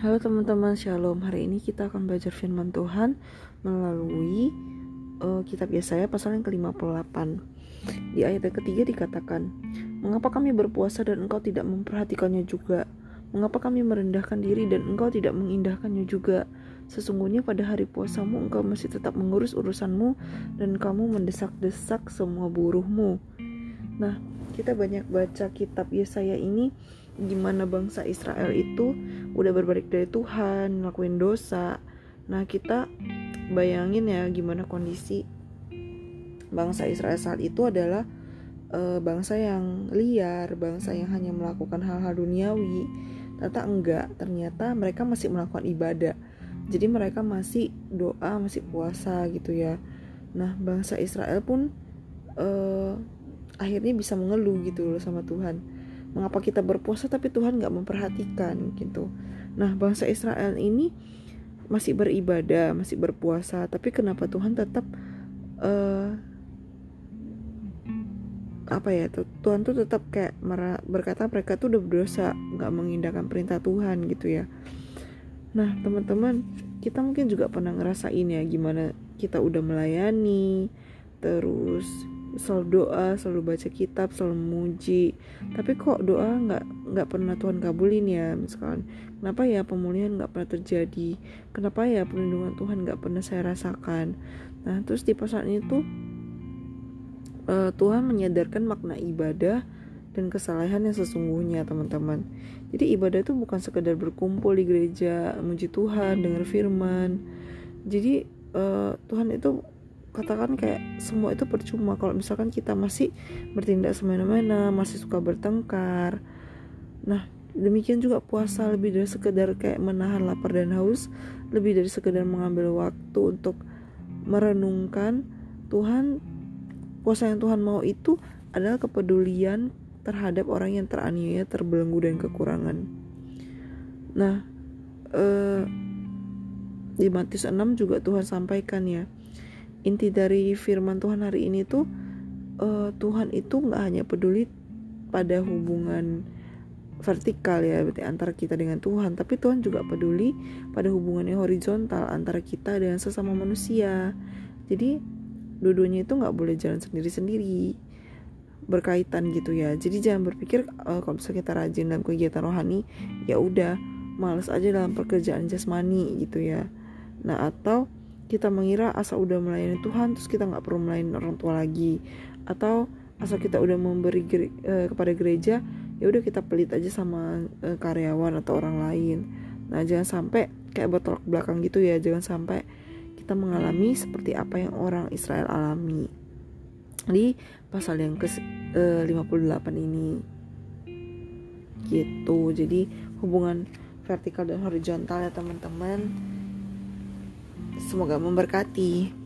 Halo teman-teman, Shalom. Hari ini kita akan belajar firman Tuhan melalui uh, kitab Yesaya pasal yang ke-58. Di ayat yang ketiga dikatakan, "Mengapa kami berpuasa dan engkau tidak memperhatikannya juga? Mengapa kami merendahkan diri dan engkau tidak mengindahkannya juga? Sesungguhnya pada hari puasamu engkau masih tetap mengurus urusanmu dan kamu mendesak-desak semua buruhmu." Nah, kita banyak baca kitab Yesaya ini gimana bangsa Israel itu udah berbalik dari Tuhan ngelakuin dosa. Nah kita bayangin ya gimana kondisi bangsa Israel saat itu adalah e, bangsa yang liar bangsa yang hanya melakukan hal-hal duniawi. Ternyata enggak ternyata mereka masih melakukan ibadah. Jadi mereka masih doa masih puasa gitu ya. Nah bangsa Israel pun e, akhirnya bisa mengeluh gitu loh sama Tuhan. Mengapa kita berpuasa tapi Tuhan nggak memperhatikan gitu. Nah bangsa Israel ini masih beribadah masih berpuasa tapi kenapa Tuhan tetap uh, apa ya Tuhan tuh tetap kayak berkata mereka tuh udah berdosa nggak mengindahkan perintah Tuhan gitu ya. Nah teman-teman kita mungkin juga pernah ngerasain ya gimana kita udah melayani terus selalu doa selalu baca kitab selalu memuji. Tapi kok doa nggak nggak pernah Tuhan kabulin ya misalkan. Kenapa ya pemulihan nggak pernah terjadi? Kenapa ya perlindungan Tuhan nggak pernah saya rasakan? Nah terus di pasal ini tuh uh, Tuhan menyadarkan makna ibadah dan kesalahan yang sesungguhnya teman-teman. Jadi ibadah itu bukan sekedar berkumpul di gereja memuji Tuhan dengar firman. Jadi uh, Tuhan itu katakan kayak semua itu percuma. Kalau misalkan kita masih bertindak semena-mena masih suka bertengkar nah demikian juga puasa lebih dari sekedar kayak menahan lapar dan haus lebih dari sekedar mengambil waktu untuk merenungkan Tuhan puasa yang Tuhan mau itu adalah kepedulian terhadap orang yang teraniaya terbelenggu dan kekurangan. Nah eh, di Matius 6 juga Tuhan sampaikan ya inti dari firman Tuhan hari ini tuh uh, Tuhan itu nggak hanya peduli pada hubungan vertikal ya berarti antara kita dengan Tuhan tapi Tuhan juga peduli pada hubungan yang horizontal antara kita dengan sesama manusia. Jadi dua-duanya itu nggak boleh jalan sendiri-sendiri berkaitan gitu ya. Jadi jangan berpikir uh, kalau misalnya kita rajin dalam kegiatan rohani ya udah males aja dalam pekerjaan jasmani gitu ya. Nah atau kita mengira asal udah melayani Tuhan terus kita nggak perlu melayani orang tua lagi. Atau asal kita udah memberi uh, kepada gereja ya udah kita pelit aja sama uh, karyawan atau orang lain. Nah jangan sampai kayak bertolak belakang gitu ya jangan sampai kita mengalami seperti apa yang orang Israel alami. Di pasal yang ke uh, 58 ini. Gitu. Jadi hubungan vertikal dan horizontal ya teman-teman Semoga memberkati.